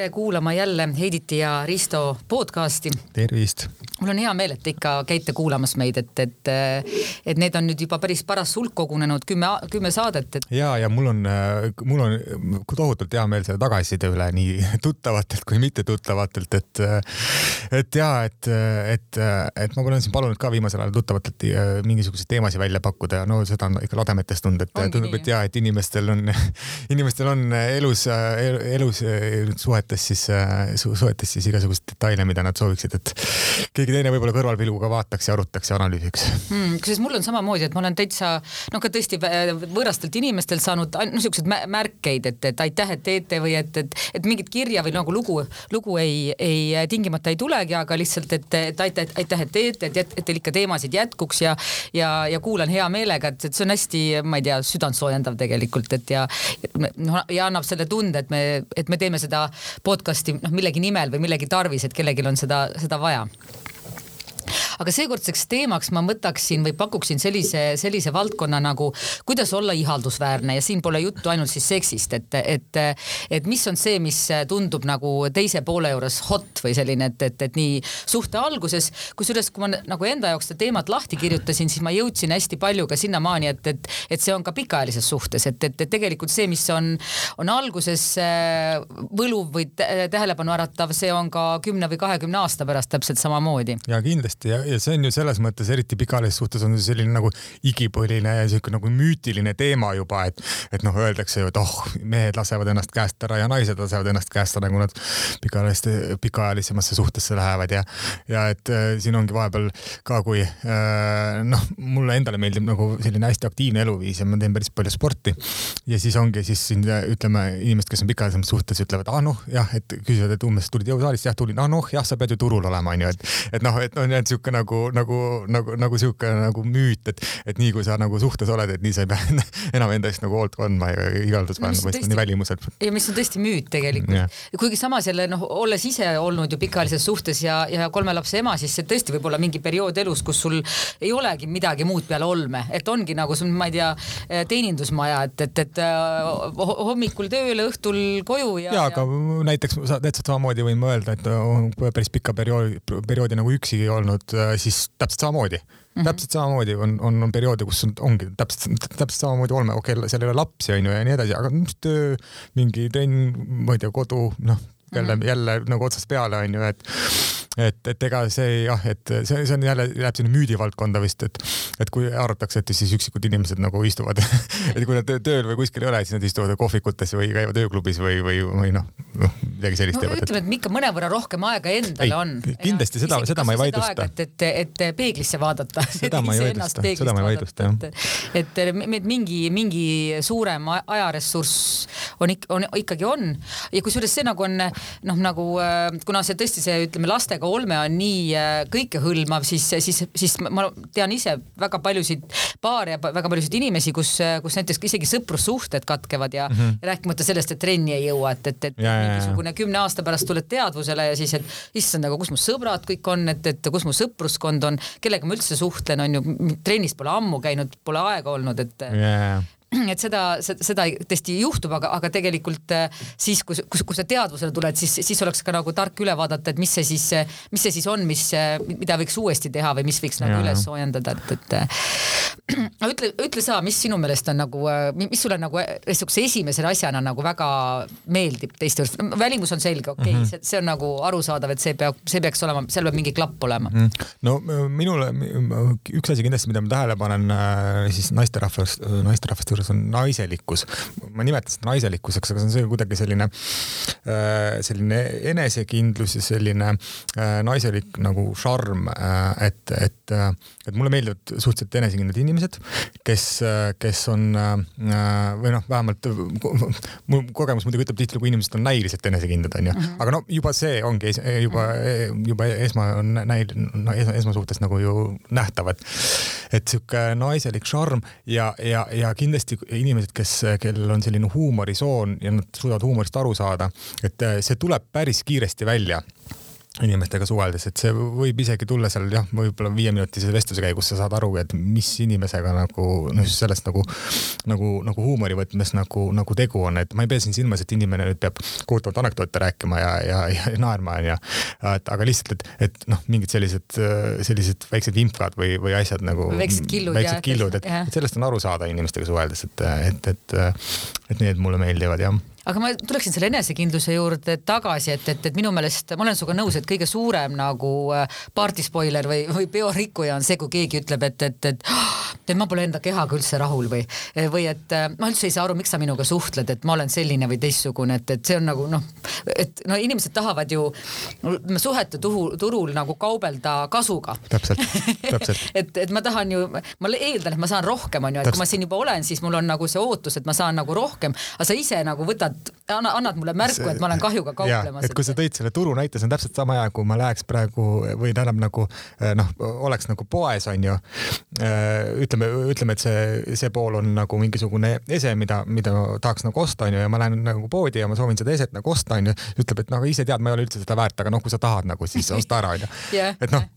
tere kuulama jälle Heiditi ja Risto podcasti. tervist. Mul on hea meel, et te ikka käite kuulamas meid, et, et, et need on nüüd juba päris paras hulk kogunenud, kümme, kümme saadet et.... ja, ja mul on, mul on tohutult hea meel selle tagasiside üle nii tuttavatelt kui mittetuttavatelt, et, et ja, et, et, et ma olen siin palunud ka viimasel ajal tuttavatelt mingisuguseid teemasid välja pakkuda ja no seda on ikka lademetes tundnud, et Ongi tundub, et ja, et inimestel on, inimestel on elus, elus suhetes siis su,, suhetes siis igasuguseid detaile, mida nad sooviksid, et keegi teine võib-olla kõrvalpilguga vaataks ja arutaks ja analüüsiks mm,. kusjuures mul on samamoodi, et ma olen täitsa noh, ka tõesti võõrastelt inimestelt saanud no siukseid märkeid, et, et aitäh, et teete või et, et, et mingit kirja või nagu lugu, lugu ei, ei tingimata ei tulegi, aga lihtsalt, et, et aitäh, aitäh, et teete, et, et teil ikka teemasid jätkuks ja, ja, ja kuulan hea meelega, et, et see on hästi, ma ei tea, südantsoojendav tegelikult, et ja noh, ja annab selle tunde, et me, et me teeme seda podcast'i noh, millegi nimel või millegi tarvis, et kellelgi on seda, seda vaja aga seekordseks teemaks ma võtaksin või pakuksin sellise, sellise valdkonna nagu kuidas olla ihaldusväärne. Ja siin pole juttu ainult siis seksist, et, et, et mis on see, mis tundub nagu teise poole juures hot või selline, et, et, et nii suhte alguses, kusjuures kui ma nagu enda jaoks seda teemat lahti kirjutasin, siis ma jõudsin hästi palju ka sinnamaani, et, et, et see on ka pikaajalises suhtes, et, et, et tegelikult see, mis on, on alguses äh, võluv või tähelepanu äratav, see on ka kümne või kahekümne aasta pärast täpselt samamoodi. ja kindlasti ja, ja see on ju selles mõttes eriti pikaajalises suhtes on selline nagu igipõline ja siuke nagu müütiline teema juba, et, et noh, öeldakse ju, et oh, mehed lasevad ennast käest ära ja naised lasevad ennast käest ära, kui nad pikaajaliste, pikaajalisemasse suhtesse lähevad ja, ja et äh, siin ongi vahepeal ka, kui äh, noh, mulle endale meeldib nagu selline hästi aktiivne eluviis ja ma teen päris palju sporti. ja siis ongi siis siin ütleme, inimesed, kes on pikaajalisemas suhtes, ütlevad, ah noh, jah, et küsivad, et umbes tulid jõusaalist, jah tulin, ah noh, jah, sa pead ju turul olema, onju, et, et noh, et on no, sihuke nagu, nagu, nagu, nagu sihuke nagu müüt, et, et nii kui sa nagu suhtes oled, et nii sa ei pea enam enda eest nagu hoolt kandma ja igaldus panema no,, nii välimuselt. ja mis on tõesti müüt tegelikult. kuigi samas jälle noh, olles ise olnud ju pikaajalises suhtes ja, ja kolme lapse ema, siis see tõesti võib olla mingi periood elus, kus sul ei olegi midagi muud peale olme, et ongi nagu sul, ma ei tea, teenindusmaja, et, et, et äh, hommikul tööle, õhtul koju ja. ja, aga ja... näiteks täpselt samamoodi võin ma öelda, et päris pika perioodi, perioodi nagu üksi olnud, äh, siis täpselt samamoodi mm. -hmm. täpselt samamoodi on, on, on perioode, kus on, ongi täpselt, täpselt samamoodi olme, okei okay,, seal ei ole lapsi, onju ja nii edasi, aga töö, mingi trenn, ma ei tea, kodu, noh, jälle mm, -hmm. jälle nagu otsast peale onju, et et, et ega see jah, et see, see on jälle, läheb sinna müüdivaldkonda vist, et, et kui arvatakse, et siis üksikud inimesed nagu istuvad et kui nad tööl või kuskil ei ole, siis nad istuvad kohvikutes või käivad ööklubis või, või, või noh, noh midagi sellist no, teevad. ütleme, et ikka mõnevõrra rohkem aega endale ei, on. kindlasti seda, seda ma ei vaidlusta. et, et, et peeglisse vaadata. seda ma ei vaidlusta, seda ma ei vaidlusta jah. et, et mingi, mingi suurem ajaressurss on, on ikkagi on ja kusjuures see nagu on noh, nagu äh, kuna see tõesti see ütleme lastega olme on nii äh, kõikehõlmav, siis, siis, siis ma tean ise väga paljusid paare ja väga paljusid inimesi, kus, kus näiteks isegi sõprussuhted katkevad ja mm -hmm. rääkimata sellest, et trenni ei jõua, et, et, et ja, mingisugune kümne aasta pärast tuled teadvusele ja siis, et issand, aga kus mu sõbrad kõik on, et, et kus mu sõpruskond on, kellega ma üldse suhtlen, on ju, trennis pole ammu käinud, pole aega olnud, et yeah et seda, seda tõesti juhtub, aga, aga tegelikult äh, siis, kui, kui, kui sa teadvusele tuled, siis, siis oleks ka nagu tark üle vaadata, et mis see siis, mis see siis on, mis, mida võiks uuesti teha või mis võiks nagu ja. üles soojendada, et, et aga ütle, ütle sa, mis sinu meelest on nagu, äh, mis sulle nagu niisuguse esimese asjana nagu väga meeldib teiste juures, välimus on selge, okei okay, mm, -hmm. see, see on nagu arusaadav, et see peab, see peaks olema, seal peab mingi klapp olema mm. -hmm. no minule üks asi kindlasti, mida ma tähele panen siis naisterahvast, naisterahvaste juures juures on naiselikkus. ma nimetan seda naiselikkuseks, aga see on see kuidagi selline, selline enesekindlus ja selline äh, naiselik nagu šarm, äh, et, et, et mulle meeldivad suhteliselt enesekindlad inimesed, kes, kes on või noh, vähemalt mu kogemus muidugi ütleb tihtilugu inimesed on näiliselt enesekindlad, onju, mhm. aga no juba see ongi juba, juba esma on näil-, no esma, esmasuhtes nagu ju nähtav, et, et sihuke naiselik šarm ja, ja, ja kindlasti kindlasti inimesed, kes, kellel on selline huumorisoon ja nad suudavad huumorist aru saada, et see tuleb päris kiiresti välja inimestega suheldes, et see võib isegi tulla seal jah, võib-olla viieminutise vestluse käigus sa saad aru, et mis inimesega nagu noh, sellest nagu, nagu, nagu huumori võtmes nagu, nagu tegu on, et ma ei pea siin silmas, et inimene nüüd peab kohutavalt anekdoote rääkima ja, ja, ja naerma onju. et aga lihtsalt, et, et noh, mingid sellised, sellised väiksed vimkad või, või asjad nagu. väiksed killud. väiksed killud, et, et sellest on aru saada inimestega suheldes, et, et, et, et need mulle meeldivad jah aga ma tuleksin selle enesekindluse juurde tagasi, et, et, et minu meelest ma olen sinuga nõus, et kõige suurem nagu äh, partispoiler või, või peorikkuja on see, kui keegi ütleb, et, et, et, et ma pole enda kehaga üldse rahul või, või et äh, ma üldse ei saa aru, miks sa minuga suhtled, et ma olen selline või teistsugune, et, et see on nagu noh, et no inimesed tahavad ju suhete tuhu, turul nagu kaubelda kasuga. täpselt, täpselt et, et ma tahan ju, ma eeldan, et ma saan rohkem, on ju, et kui ma siin juba olen, siis mul on nagu see ootus, et ma saan nagu rohkem, aga sa ise nagu võtad annad, annad mulle märku, et ma olen kahjuga kauplemas. et kui sa tõid selle turu näite, see on täpselt sama hea, kui ma läheks praegu või tähendab nagu eh, noh, oleks nagu poes on ju. Eh, ütleme, ütleme, et see, see pool on nagu mingisugune ese, mida, mida tahaks nagu osta, on ju, ja ma lähen nagu poodi ja ma soovin seda eset nagu osta, on ju. ütleb, et noh, ise tead, ma ei ole üldse seda väärt, aga noh, kui sa tahad nagu, siis osta ära, on ju. et noh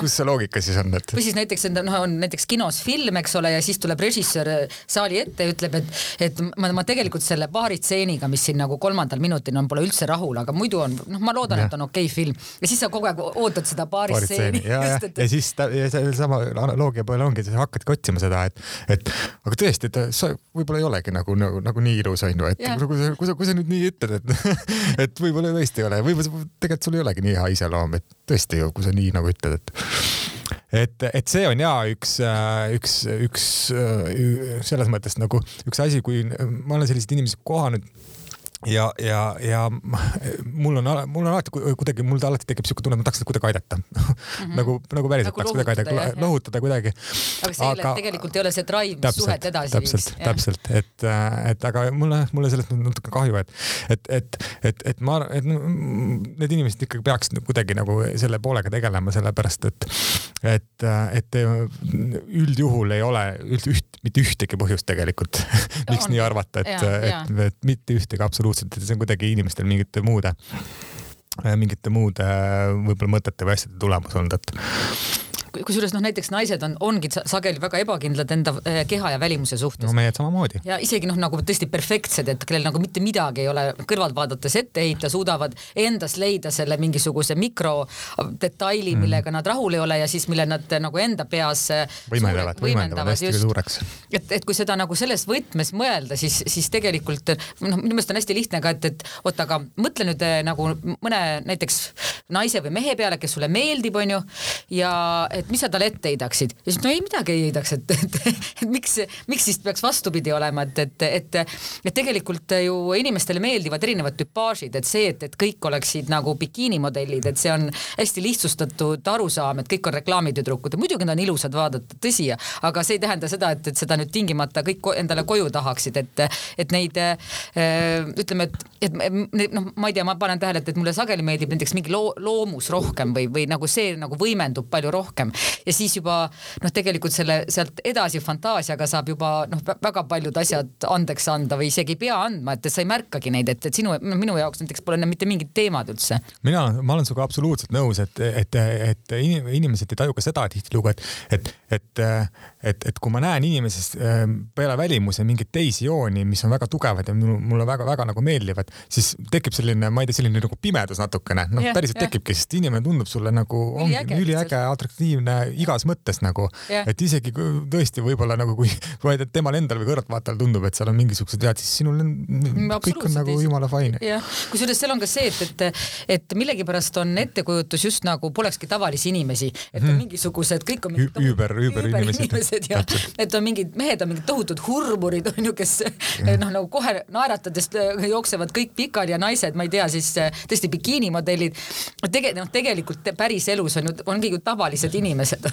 kus see loogika siis on, et? või siis näiteks noh, on näiteks kinos film, eks ole, ja siis tuleb režissöör saali ette ja ütleb, et, et ma, ma tegelikult selle paari stseeniga, mis siin nagu kolmandal minutil on, pole üldse rahul, aga muidu on, noh, ma loodan, et on okei okay film ja siis sa kogu aeg ootad seda paari, stseeni. ja, ja, et... ja siis ta, ja sellesama analoogia põhjal ongi, sa hakkadki otsima seda, et, et aga tõesti, et sa võib-olla ei olegi nagu, nagu, nagu nii ilus on ju, et ja. kui sa, kui sa, kui sa nüüd nii ütled, et, et võib-olla tõesti ei ole, võib-olla tegelikult sul ei olegi nii hea iseloom, et tõesti ju, kui sa nii nagu ütled, et et, et see on ja üks, üks, üks selles mõttes nagu üks asi, kui ma olen selliseid inimesi kohanud ja, ja, ja mul on, mul on alati kuidagi, mul alati tekib siuke tunne, et ma tahaks teda kuidagi aidata mm. -hmm. nagu, nagu päriselt nagu tahaks kuidagi aidata, lohutada kuidagi. aga see aga, tegelikult ei ole see drive, mis suhet edasi täpselt, viiks. täpselt, et, et aga mulle, mulle sellest natuke kahju, et, et, et, et, et ma, et need inimesed ikkagi peaksid kuidagi nagu selle poolega tegelema, sellepärast et, et, et üldjuhul ei ole üld, üht, mitte ühtegi põhjust tegelikult miks on. nii arvata, et, et, et mitte ühtegi absoluutselt absoluutselt, et see on kuidagi inimestel mingite muude, mingite muude võib-olla mõtete või asjade tulemus olnud, et kusjuures noh, näiteks naised on, ongi sageli väga ebakindlad enda eh, keha ja välimuse suhtes. no mehed samamoodi. ja isegi noh, nagu tõesti perfektsed, et kellel nagu mitte midagi ei ole kõrvalt vaadates ette heita, suudavad endas leida selle mingisuguse mikrodetaili mm., millega nad rahul ei ole ja siis mille nad nagu enda peas eh, võimendavad, võimendavad hästi suureks. et, et kui seda nagu selles võtmes mõelda, siis, siis tegelikult noh, minu meelest on hästi lihtne ka, et, et oota, aga mõtle nüüd eh, nagu mõne näiteks naise või mehe peale, kes sulle meeldib, onju, ja et mis sa talle ette heidaksid? ja siis no ei midagi ei heidaks, et, et, et, et miks, miks siis peaks vastupidi olema, et, et, et, et tegelikult ju inimestele meeldivad erinevad tüpaažid, et see, et, et kõik oleksid nagu bikiinimodellid, et see on hästi lihtsustatud arusaam, et kõik on reklaamitüdrukud ja muidugi nad on ilusad vaadata, tõsi, aga see ei tähenda seda, et, et seda nüüd tingimata kõik endale koju tahaksid, et, et neid ütleme, et, et noh, ma ei tea, ma panen tähele, et, et mulle sageli meeldib näiteks mingi loo, loomus rohkem või, või nagu see nagu võimendub palju rohkem ja siis juba noh, tegelikult selle sealt edasi fantaasiaga saab juba noh, väga paljud asjad andeks anda või isegi ei pea andma, et sa ei märkagi neid, et, et sinu, minu jaoks näiteks pole need mitte mingid teemad üldse. mina, ma olen sinuga absoluutselt nõus, et, et, et inimesed ei taju ka seda tihtilugu, et, et, et, et, et kui ma näen inimeses ähm, peale välimuse mingeid teisi jooni, mis on väga tugevad ja mulle väga-väga nagu meeldivad, siis tekib selline, ma ei tea, selline nagu pimedus natukene, noh yeah, päriselt yeah. tekibki, sest inimene tundub sulle nagu üliäge, atraktiivne igas mõttes nagu yeah., et isegi tõesti võib-olla nagu kui, kui vaid temal endal või kõrvaltvaatajal tundub, et seal on mingisugused vead, siis sinul on, mm, kõik on nagu jumala fine. jah, kusjuures seal on ka see, et, et, et millegipärast on ettekujutus just nagu polekski tavalisi inimesi, et on mm. mingisugused, kõik on mingid üüber, üüber inimesed ja et on mingid mehed on mingid tohutud hurmurid on ju, kes noh, nagu kohe naeratades jooksevad kõik pikali ja naised, ma ei tea, siis tõesti bikiinimodellid. tege-, noh, tegelikult päris elus on ju, ongi ju tavalised inimesed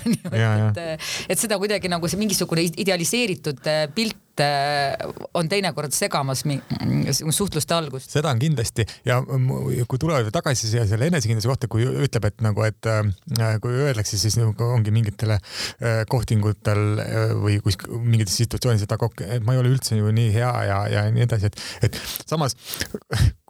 on ju, et, et seda kuidagi nagu see mingisugune idealiseeritud äh, pilt äh, on teinekord segamas suhtluste algust. seda on kindlasti ja kui tulevad tagasi siia selle enesekindluse kohta, kui ütleb, et nagu, et äh, kui öeldakse, siis nagu ongi mingitel kohtingutel või kus mingites situatsioonides, et aga ma ei ole üldse ju nii hea ja, ja nii edasi, et, et samas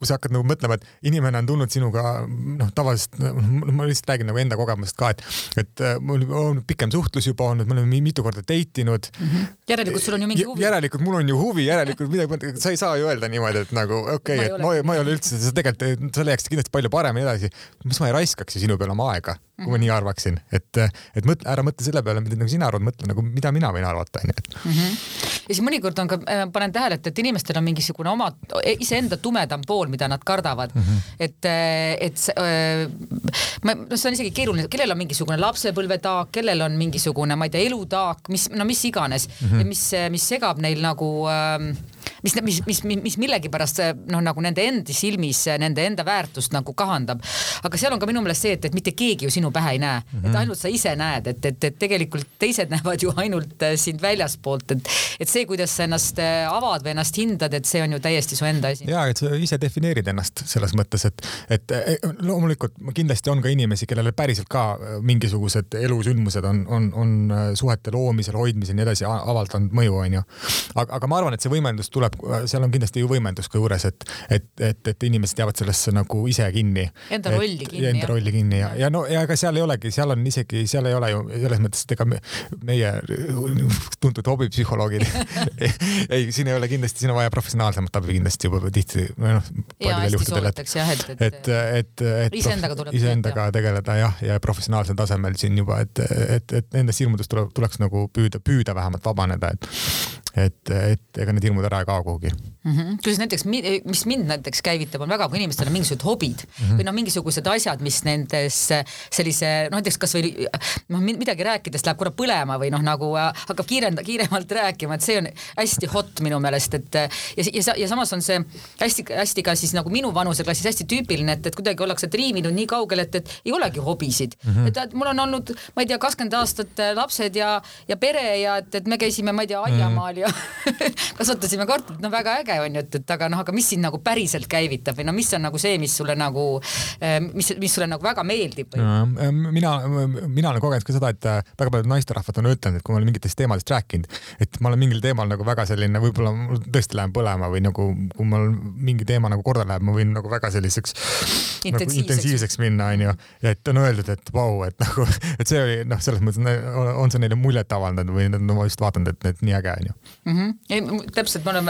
kui sa hakkad nagu mõtlema, et inimene on tulnud sinuga noh, tavaliselt noh, ma lihtsalt räägin nagu enda kogemusest ka, et, et äh, mul on pikem suhtlus juba olnud, me oleme mitu korda date inud mm. -hmm. järelikult sul on ju mingi huvi. järelikult mul on ju huvi, järelikult midagi, sa ei saa ju öelda niimoodi, et nagu okei okay,, et ma, ma ei ole üldse, sa tegelikult, sa leiaksid kindlasti palju paremini edasi. mis ma ei raiskaks ju sinu peale oma aega kui ma nii arvaksin, et, et mõtle, ära mõtle selle peale, mida nagu sina arvad, mõtle nagu, mida mina võin arvata, onju. Ja siis mõnikord on ka, äh, panen tähele, et, et inimestel on mingisugune oma, iseenda tumedam pool, mida nad kardavad mm. -hmm. et, äh, et äh, ma, no see on isegi keeruline, kellel on mingisugune lapsepõlvetaak, kellel on mingisugune, ma ei tea, elutaak, mis, no mis iganes mm, -hmm. mis, mis segab neil nagu äh, mis, mis, mis, mis millegipärast noh, nagu nende endi silmis nende enda väärtust nagu kahandab. aga seal on ka minu meelest see, et, et mitte keegi ju sinu pähe ei näe mm, -hmm. et mhm. ainult sa ise näed, et, et, et tegelikult teised näevad ju ainult äh, sind väljaspoolt, et, et see, kuidas sa ennast äh, avad või ennast hindad, et see on ju täiesti su enda asi. ja, et sa ise defineerid ennast selles mõttes, et, et loomulikult kindlasti on ka inimesi, kellele päriselt ka äh, mingisugused elusündmused on, on, on suhete loomisel, hoidmisel ja nii edasi avaldanud mõju, onju. aga, aga ma arvan, et see võimendus tuleb seal on kindlasti ju võimendus ka juures, et, et, et, et inimesed jäävad sellesse nagu ise kinni. Enda rolli kinni. Enda rolli kinni ja, ja no ja ega seal ei olegi, seal on isegi, seal ei ole ju selles mõttes, et ega me, meie tuntud hobipsühholoogid ei, siin ei ole kindlasti, siin on vaja professionaalsemat abi kindlasti juba tihti, või noh, paljudel juhtudel, et, et, et, et, et iseendaga tuleb iseendaga tegeleda jah, ja professionaalsel tasemel siin juba, et, et, et nendest hirmudest tuleb, tuleks nagu püüda, püüda vähemalt vabaneda, et et, et ega need hirmud ära kao kuhugi mm. -hmm. kuidas näiteks, mis mind näiteks käivitab, on väga, kui inimestel on mingisugused hobid mm -hmm. või noh, mingisugused asjad, mis nendes sellise noh, näiteks kasvõi noh, midagi rääkides läheb korra põlema või noh, nagu äh, hakkab kiirenda, kiiremalt rääkima, et see on hästi hot minu meelest, et ja, ja, ja samas on see hästi-hästi ka siis nagu minu vanuseklassis hästi tüüpiline, et, et kuidagi ollakse triiminud nii kaugele, et, et ei olegi hobisid mm. -hmm. et, et mul on olnud, ma ei tea, kakskümmend aastat lapsed ja, ja pere ja et, et me käisime, ma ei tea, aiamaal ja kasvatasime kartulit, no väga äge on ju, et, et aga noh, aga mis sind nagu päriselt käivitab või no mis on nagu see, mis sulle nagu, eh, mis, mis sulle nagu väga meeldib või? Mina, mina olen kogenud ka seda, et eh, väga paljud naisterahvad on ütelnud, et kui ma olen mingitest teemadest rääkinud, et ma olen mingil teemal nagu väga selline, võib-olla mul tõesti läheb põlema või nagu, kui mul mingi teema nagu korda läheb, ma võin nagu väga selliseks intensiivseks, nagu intensiivseks minna, onju. ja et on öeldud, et vau, et nagu, et see oli noh, selles mõttes on see neile muljet avaldanud või no, ma just vaatan, et, et nii äge onju mm. -hmm. täpselt, ma olen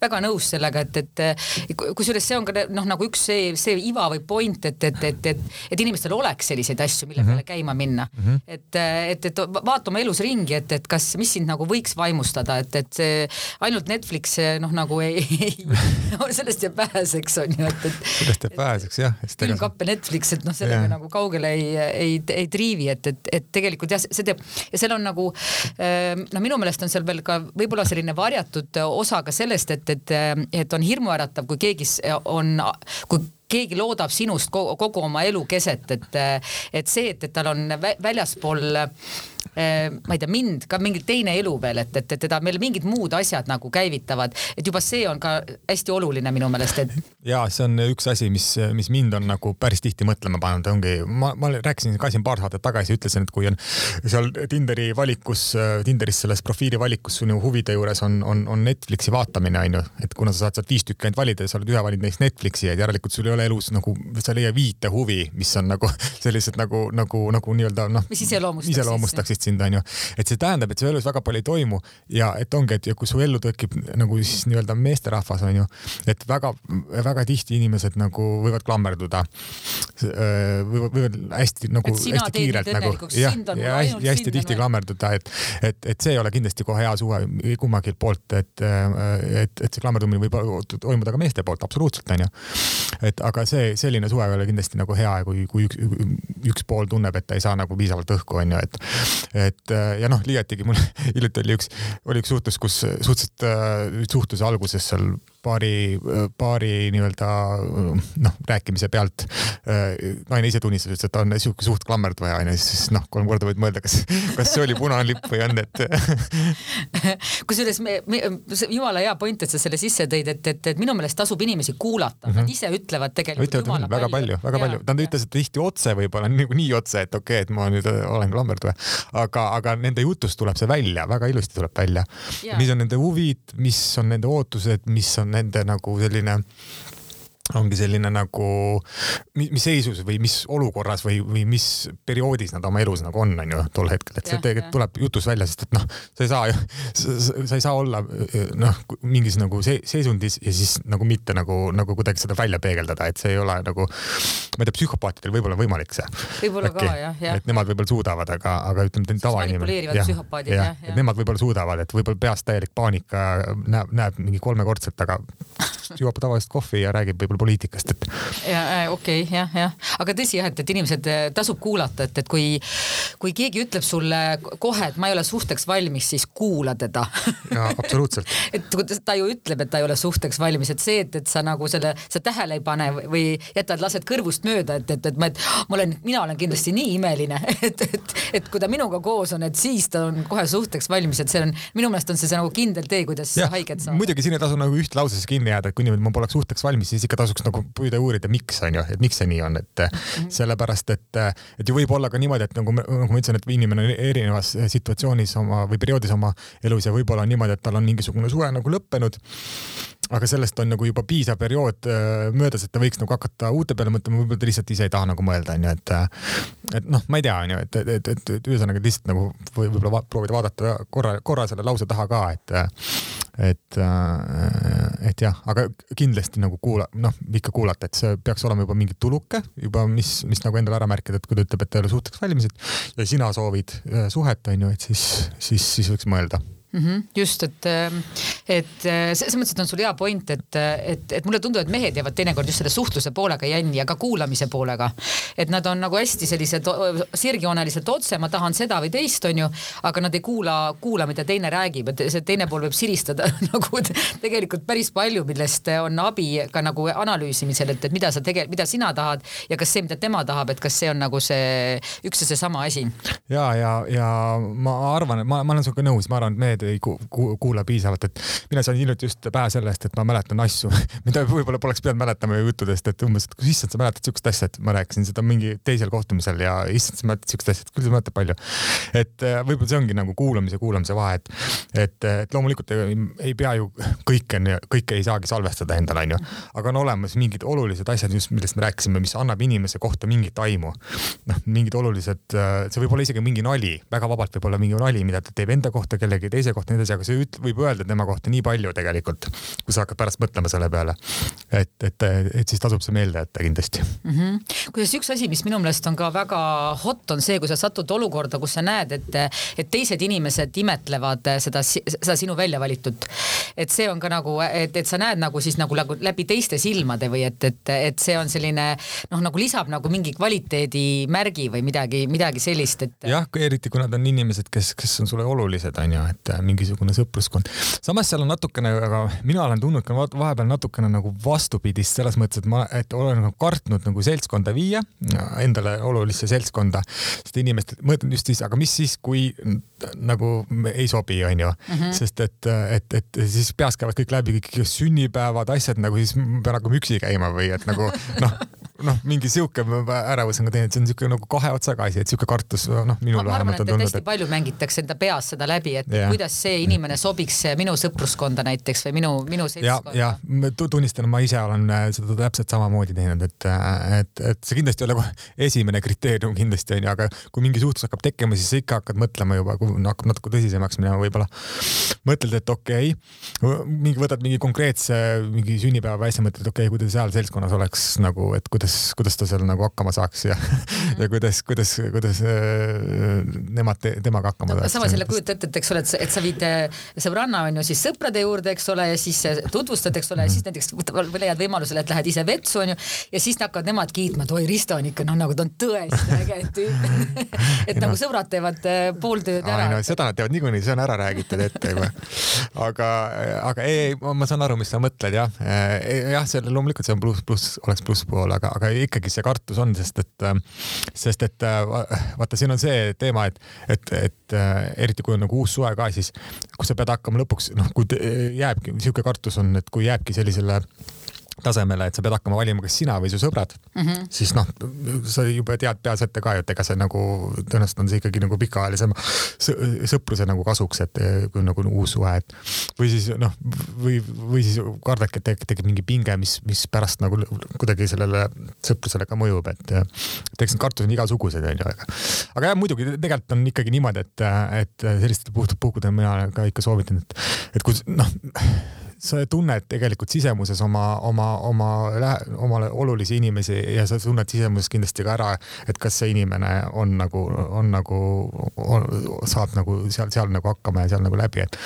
väga nõus sellega, et, et kusjuures see on ka noh, nagu üks see, see iva või point, et, et, et, et, et inimestel oleks selliseid asju, mille -hmm. peale käima minna mm. -hmm. et, et, et vaata oma elus ringi, et, et kas, mis sind nagu võiks vaimustada, et, et see ainult Netflix noh, nagu ei, ei no, sellest jääb väheseks on ju, et, et. sellest jääb väheseks jah. külmkapp ja Netflix, et noh, sellega yeah. nagu kaugele ei, ei, ei triivi, et, et, et tegelikult jah, see teeb ja seal on nagu noh, minu meelest on seal veel ka võib-olla selline varjatud osa ka sellest, et, et, et on hirmuäratav, kui keegi on, kui keegi loodab sinust kogu oma elu keset, et, et see, et, et tal on väljaspool Äh, ma ei tea, mind ka mingi teine elu veel, et, et teda meil mingid muud asjad nagu käivitavad, et juba see on ka hästi oluline minu meelest, et. ja see on üks asi, mis, mis mind on nagu päris tihti mõtlema pannud, ongi, ma, ma rääkisin ka siin paar saadet tagasi, ütlesin, et kui on seal Tinderi valikus, Tinderis selles profiili valikus sinu huvide juures on, on, on Netflixi vaatamine onju, et kuna sa saad sealt viis tükki ainult valida ja sa oled ühe valinud neist Netflixi, et järelikult sul ei ole elus nagu, sa ei leia viite huvi, mis on nagu sellised nagu, nagu, nagu nii-öelda noh. mis iseloomustaksid iseloomustaksid sind onju. et see tähendab, et su elus väga palju ei toimu ja et ongi, et ja kui su ellu tekib nagu siis nii-öelda meesterahvas onju, et väga-väga tihti inimesed nagu võivad klammerduda. võivad, võivad hästi nagu hästi kiirelt nagu jah, ja hästi, hästi tihti klammerduda, et, et, et see ei ole kindlasti kohe hea suhe kummagi poolt, et, et, et see klammerdumine võib toimuda ka meeste poolt absoluutselt onju. et aga see selline suhe ei ole kindlasti nagu hea, kui, kui üks, üks pool tunneb, et ta ei saa nagu piisavalt õhku onju, et, et äh, ja noh, liiatigi mul hiljuti oli üks, oli üks suhtlus, kus suhteliselt äh, suhtluse alguses seal paari, paari nii-öelda noh, rääkimise pealt naine ise tunnistas, ütles, et ta on sihuke suht klammerdaja onju, siis noh, kolm korda võid mõelda, kas, kas see oli punane lipp või on, et kusjuures me, me, jumala hea point, et sa selle sisse tõid, et, et, et minu meelest tasub inimesi kuulata. Mm, -hmm. nad ise ütlevad tegelikult ütlevad jumala väga palju, väga palju, nad ütlesid tihti otse võib-olla nagu nii otse, et okei okay,, et ma nüüd olen klammerdaja, aga, aga nende jutust tuleb see välja, väga ilusti tuleb välja. mis on nende huvid, mis on nende ootused, mis on nende nagu selline ongi selline nagu, mis seisus või mis olukorras või, või mis perioodis nad oma elus nagu on, on ju tol hetkel, et see tegelikult tuleb jutus välja, sest et noh, sa ei saa ju, sa ei saa olla noh, mingis nagu se seisundis ja siis nagu mitte nagu, nagu kuidagi seda välja peegeldada, et see ei ole nagu, ma ei tea, psühhopaatidel võib-olla võimalik see. võib-olla ka jah, jah. et nemad võib-olla suudavad, aga, aga ütleme, tavainimene. jah, jah, jah, et nemad võib-olla suudavad, et võib-olla peas täielik paanika näeb, näeb mingi kolmekordset, aga joob tavalist kohvi ja räägib võib-olla poliitikast, et. ja äh, okei okay,, jah, jah, aga tõsi jah, et, et inimesed äh, tasub kuulata, et, et kui, kui keegi ütleb sulle kohe, et ma ei ole suhteks valmis, siis kuula teda. jaa, absoluutselt et ta ju ütleb, et ta ei ole suhteks valmis, et see, et, et sa nagu selle, sa tähele ei pane või jätad, lased kõrvust mööda, et, et, et ma, et ma olen, mina olen kindlasti nii imeline, et, et, et kui ta minuga koos on, et siis ta on kohe suhteks valmis, et see on, minu meelest on see, see nagu kindel tee, kuidas ja, haiget saada. muidugi siin ei tasu nagu üht lausesse kinni jääda, et kui niimoodi ma poleks suhteks valmis, siis ikka tasuks nagu püüda uurida, miks on ju, et miks see nii on, et mm -hmm. sellepärast, et, et ju võib olla ka niimoodi, et nagu, nagu ma ütlesin, et inimene on erinevas situatsioonis oma või perioodis oma elus ja võib-olla on niimoodi, et tal on mingisugune suhe nagu lõppenud aga sellest on nagu juba piisav periood äh, möödas, et ta võiks nagu hakata uute peale mõtlema, võib-olla ta lihtsalt ise ei taha nagu mõelda, onju, et et noh, ma ei tea, onju, et, et, et, et, et ühesõnaga lihtsalt nagu võib-olla va proovida vaadata korra, korra selle lause taha ka, et et, et jah, aga kindlasti nagu kuula, noh, ikka kuulata, et see peaks olema juba mingi tuluke juba, mis, mis nagu endale ära märkida, et kui ta ütleb, et ta ei ole suhteks valmis, et ja sina soovid äh, suhet, onju, et siis, siis, siis võiks mõelda mm. -hmm, just, et, et selles mõttes, et on sul hea point, et, et, et mulle tundub, et mehed jäävad teinekord just selle suhtluse poolega jänni ja ka kuulamise poolega. et nad on nagu hästi sellised sirgjooneliselt otse, ma tahan seda või teist, onju, aga nad ei kuula, kuula, mida teine räägib, et see teine pool võib siristada nagu tegelikult päris palju, millest on abi ka nagu analüüsimisel, et, et mida sa tegelikult, mida sina tahad ja kas see, mida tema tahab, et kas see on nagu see üks ja seesama asi. ja, ja, ja ma arvan, et ma, ma olen sinuga nõus, ma arvan, et mehed ei ku, ku, kuula piisavalt, et mina sain hiljuti just pähe sellest, et ma mäletan asju, mida võib-olla poleks pidanud mäletama juttudest, et umbes, et issand, sa mäletad siukest asja, et ma rääkisin seda mingi teisel kohtumisel ja issand, sa mäletad siukest asja, et küll sa mäletad palju. et äh, võib-olla see ongi nagu kuulamise, kuulamise vahe, et, et, et loomulikult ei, ei pea ju kõike, kõike ei saagi salvestada endale, onju, aga on olemas mingid olulised asjad just, millest me rääkisime, mis annab inimese kohta mingit aimu. noh, mingid olulised, äh, see võib olla isegi mingi nali, väga vabalt võib olla mingi nali, mida ta teeb enda kohta, kellegi teise kohta, nii edasi, aga see üt, võib öelda tema kohta nii palju tegelikult, kui sa hakkad pärast mõtlema selle peale. et, et, et siis tasub see meelde jätta kindlasti mm. -hmm. kusjuures üks asi, mis minu meelest on ka väga hot, on see, kui sa satud olukorda, kus sa näed, et, et teised inimesed imetlevad seda, seda sinu välja valitut. et see on ka nagu, et, et sa näed nagu siis nagu, nagu läbi teiste silmade või et, et, et see on selline noh, nagu lisab nagu mingi kvaliteedimärgi või midagi, midagi sellist, et. jah, eriti kui nad on inimesed, kes, kes on sulle olulised, on ju, et mingisugune sõpruskond. samas seal on natukene, aga mina olen tundnud ka vahepeal natukene nagu vastupidist selles mõttes, et ma, et olen nagu kartnud nagu seltskonda viia, endale olulisse seltskonda, sest inimesed, mõtlen just siis, aga mis siis, kui nagu ei sobi, onju -hmm. sest et, et, et siis peas käivad kõik läbi kõik sünnipäevad, asjad nagu siis pean hakkama üksi käima või et nagu noh noh, mingi sihuke ärevus on ka teine, et see on siuke nagu kahe otsaga asi, et siuke kartus, noh, minul vähemalt on tundnud. hästi et... palju mängitakse enda peas seda läbi, et yeah. kuidas see inimene sobiks minu sõpruskonda näiteks või minu, minu seltskonda. ja, ja tunnistan, ma ise olen äh, seda täpselt samamoodi teinud, et, äh, et, et see kindlasti ei ole kohe esimene kriteerium kindlasti onju, aga kui mingi suhtlus hakkab tekkima, siis sa ikka hakkad mõtlema juba, kui no, hakkab natuke tõsisemaks minema, võib-olla mõtled, et okei okay,, mingi võtad mingi konkreetse mingi sünnipäeva asja, mõtled, okei okay,, kui ta seal seltskonnas oleks nagu, et kuidas kuidas, kuidas ta seal nagu hakkama saaks ja mm, -hmm. ja kuidas, kuidas, kuidas äh, nemad te, temaga hakkama no, saaks. samas jälle kujuta ette, et eks ole, et sa, et sa viid äh, sõbranna on ju siis sõprade juurde, eks ole, ja siis äh, tutvustad, eks ole mm, -hmm. ja siis näiteks leiad võimalusele, et lähed ise vetsu on ju ja siis hakkavad nemad kiitma, et oi, Risto on ikka noh, nagu ta on tõesti äge tüüp et nagu sõbrad teevad pool tööd ära. no seda nad teevad niikuinii, see on ära räägitud ette juba. aga, aga ei, ei, ma saan aru, mis sa mõtled jah. jah, see loomulikult see on pluss, pluss, oleks plusspool, aga, aga ikkagi see kartus on, sest et, äh, sest et äh, vaata, siin on see teema, et, et, et äh, eriti kui on nagu uus suve ka, siis kui sa pead hakkama lõpuks, noh, kui jääbki, sihuke kartus on, et kui jääbki sellisele tasemele, et sa pead hakkama valima, kas sina või su sõbrad mm, -hmm. siis noh, sa juba tead peas ette ka et ega see nagu tõenäoliselt on see ikkagi nagu pikaajalisem sõpruse nagu kasuks, et kui nagu uus suhe, et või siis noh, või, või siis kardadki, et tekib mingi pinge, mis, mis pärast nagu kuidagi sellele sõprusele ka mõjub, et, et eks need kartused on igasugused onju, aga, aga jah, muidugi tegelikult on ikkagi niimoodi, et, et sellistel puhkudel mina ka ikka soovitan, et, et kui noh sa tunned tegelikult sisemuses oma, oma, oma, omale olulisi inimesi ja sa tunned sisemuses kindlasti ka ära, et kas see inimene on nagu, on nagu, saab nagu seal, seal nagu hakkama ja seal nagu läbi, et,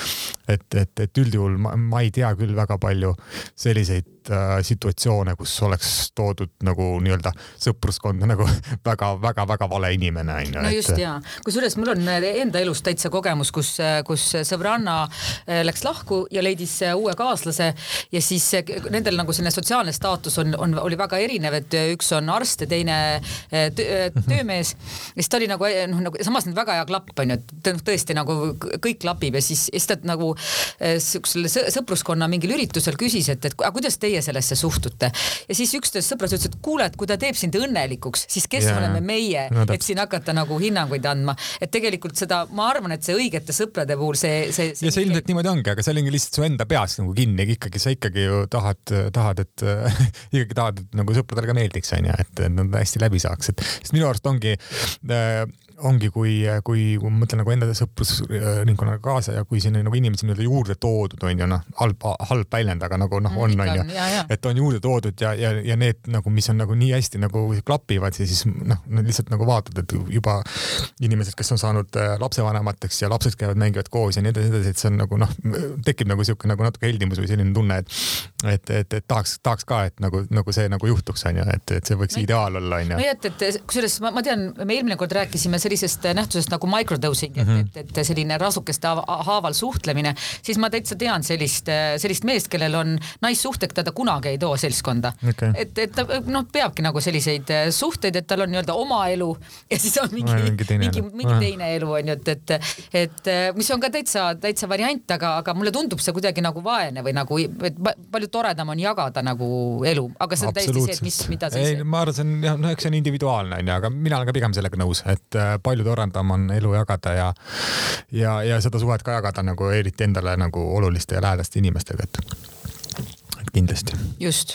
et, et, et üldjuhul ma, ma ei tea küll väga palju selliseid äh, situatsioone, kus oleks toodud nagu nii-öelda sõpruskonda nagu väga-väga-väga vale inimene onju. no just ja, kusjuures mul on enda elus täitsa kogemus, kus, kus sõbranna äh, läks lahku ja leidis äh, uue kaaslase ja siis äh, nendel nagu selline sotsiaalne staatus on, on, oli väga erinev, et üks on arst ja teine töömees ja siis ta oli nagu noh, nagu samas nüüd väga hea klapp onju, et noh, tõesti nagu kõik klapib ja siis, siis ta nagu siuksel sõpruskonna mingil üritusel küsis, et, et kuidas teie teie sellesse suhtute. ja siis üks teist sõpras ütles, et kuule, et kui ta teeb sind õnnelikuks, siis kes yeah. oleme meie no,, et siin hakata nagu hinnanguid andma. et tegelikult seda, ma arvan, et see õigete sõprade puhul see, see, see. ja see ilmselt niimoodi ongi, aga see ongi lihtsalt su enda peas nagu kinni, ikkagi sa ikkagi ju tahad, tahad, et ikkagi tahad, et nagu sõpradele ka meeldiks, onju, et nad hästi läbi saaks, et sest minu arust ongi äh, ongi, kui, kui, kui ma mõtlen nagu enda sõprusringkonnaga kaasa ja kui sinna nagu inimesi nii-öelda juurde toodud on ju noh, halb, halb väljend, aga nagu noh, on on ju, et on juurde toodud ja, ja, ja need nagu, mis on nagu nii hästi nagu klapivad, siis noh, lihtsalt nagu vaatad, et juba inimesed, kes on saanud äh, lapsevanemateks ja lapsed käivad, mängivad koos ja nii edasi, nii edasi, et see on nagu noh, tekib nagu sihuke nagu natuke heldimus või selline tunne, et et, et, et tahaks, tahaks ka, et nagu, nagu see nagu juhtuks, on ju, et, et see võiks no, ideaal olla, on ju. no ja et, et kusjuures ma, ma tean, me eelmine kord rääkisime sellisest nähtusest nagu microdosing mm, -hmm. et, et selline rasukeste haaval suhtlemine, siis ma täitsa tean sellist, sellist meest, kellel on naissuhted, keda kunagi ei too seltskonda okay.. et, et ta noh, peabki nagu selliseid suhteid, et tal on nii-öelda oma elu ja siis on mingi mingi, teine, mingi, mingi teine elu on ju, et, et, et mis on ka täitsa, täitsa variant, aga, aga mulle tundub see kuidagi nagu vaene või nagu, et palju toredam on jagada nagu elu, aga see on täiesti see, et mis, mida sa ise. ma arvan, see on jah, no eks see on individuaalne onju, aga mina olen ka pigem sellega nõus, et äh, palju toredam on elu jagada ja ja, ja seda suhet ka jagada nagu eriti endale nagu oluliste ja lähedaste inimestega, et kindlasti. just.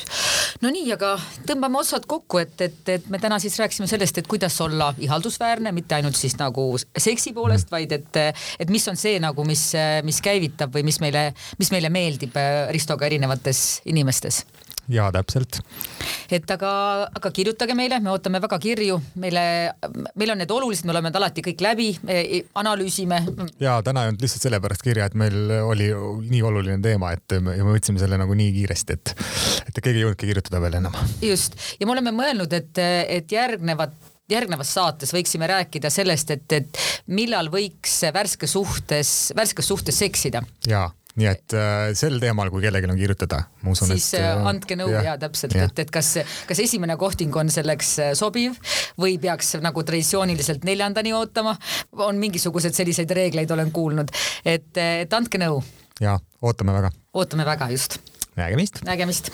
no nii, aga tõmbame otsad kokku, et, et, et me täna siis rääkisime sellest, et kuidas olla ihaldusväärne, mitte ainult siis nagu seksi poolest mm., vaid et, et mis on see nagu, mis, mis käivitab või mis meile, mis meile meeldib Ristoga erinevates inimestes jaa, täpselt. et aga, aga kirjutage meile, me ootame väga kirju, meile, meil on need olulised, me oleme need alati kõik läbi, analüüsime. ja täna ei olnud lihtsalt sellepärast kirja, et meil oli nii oluline teema, et me, me võtsime selle nagu nii kiiresti, et, et keegi ei jõudnudki kirjutada veel enam. just ja me oleme mõelnud, et, et järgnevat järgnevas saates võiksime rääkida sellest, et, et millal võiks värske suhtes, värskes suhtes seksida. jaa nii et äh, sel teemal, kui kellelgi on kirjutada, ma usun, et. siis äh, andke nõu ja, ja täpselt, et, et kas, kas esimene kohting on selleks äh, sobiv või peaks nagu traditsiooniliselt neljandani ootama. on mingisuguseid selliseid reegleid, olen kuulnud, et, et andke nõu. ja ootame väga. ootame väga, just. nägemist. nägemist.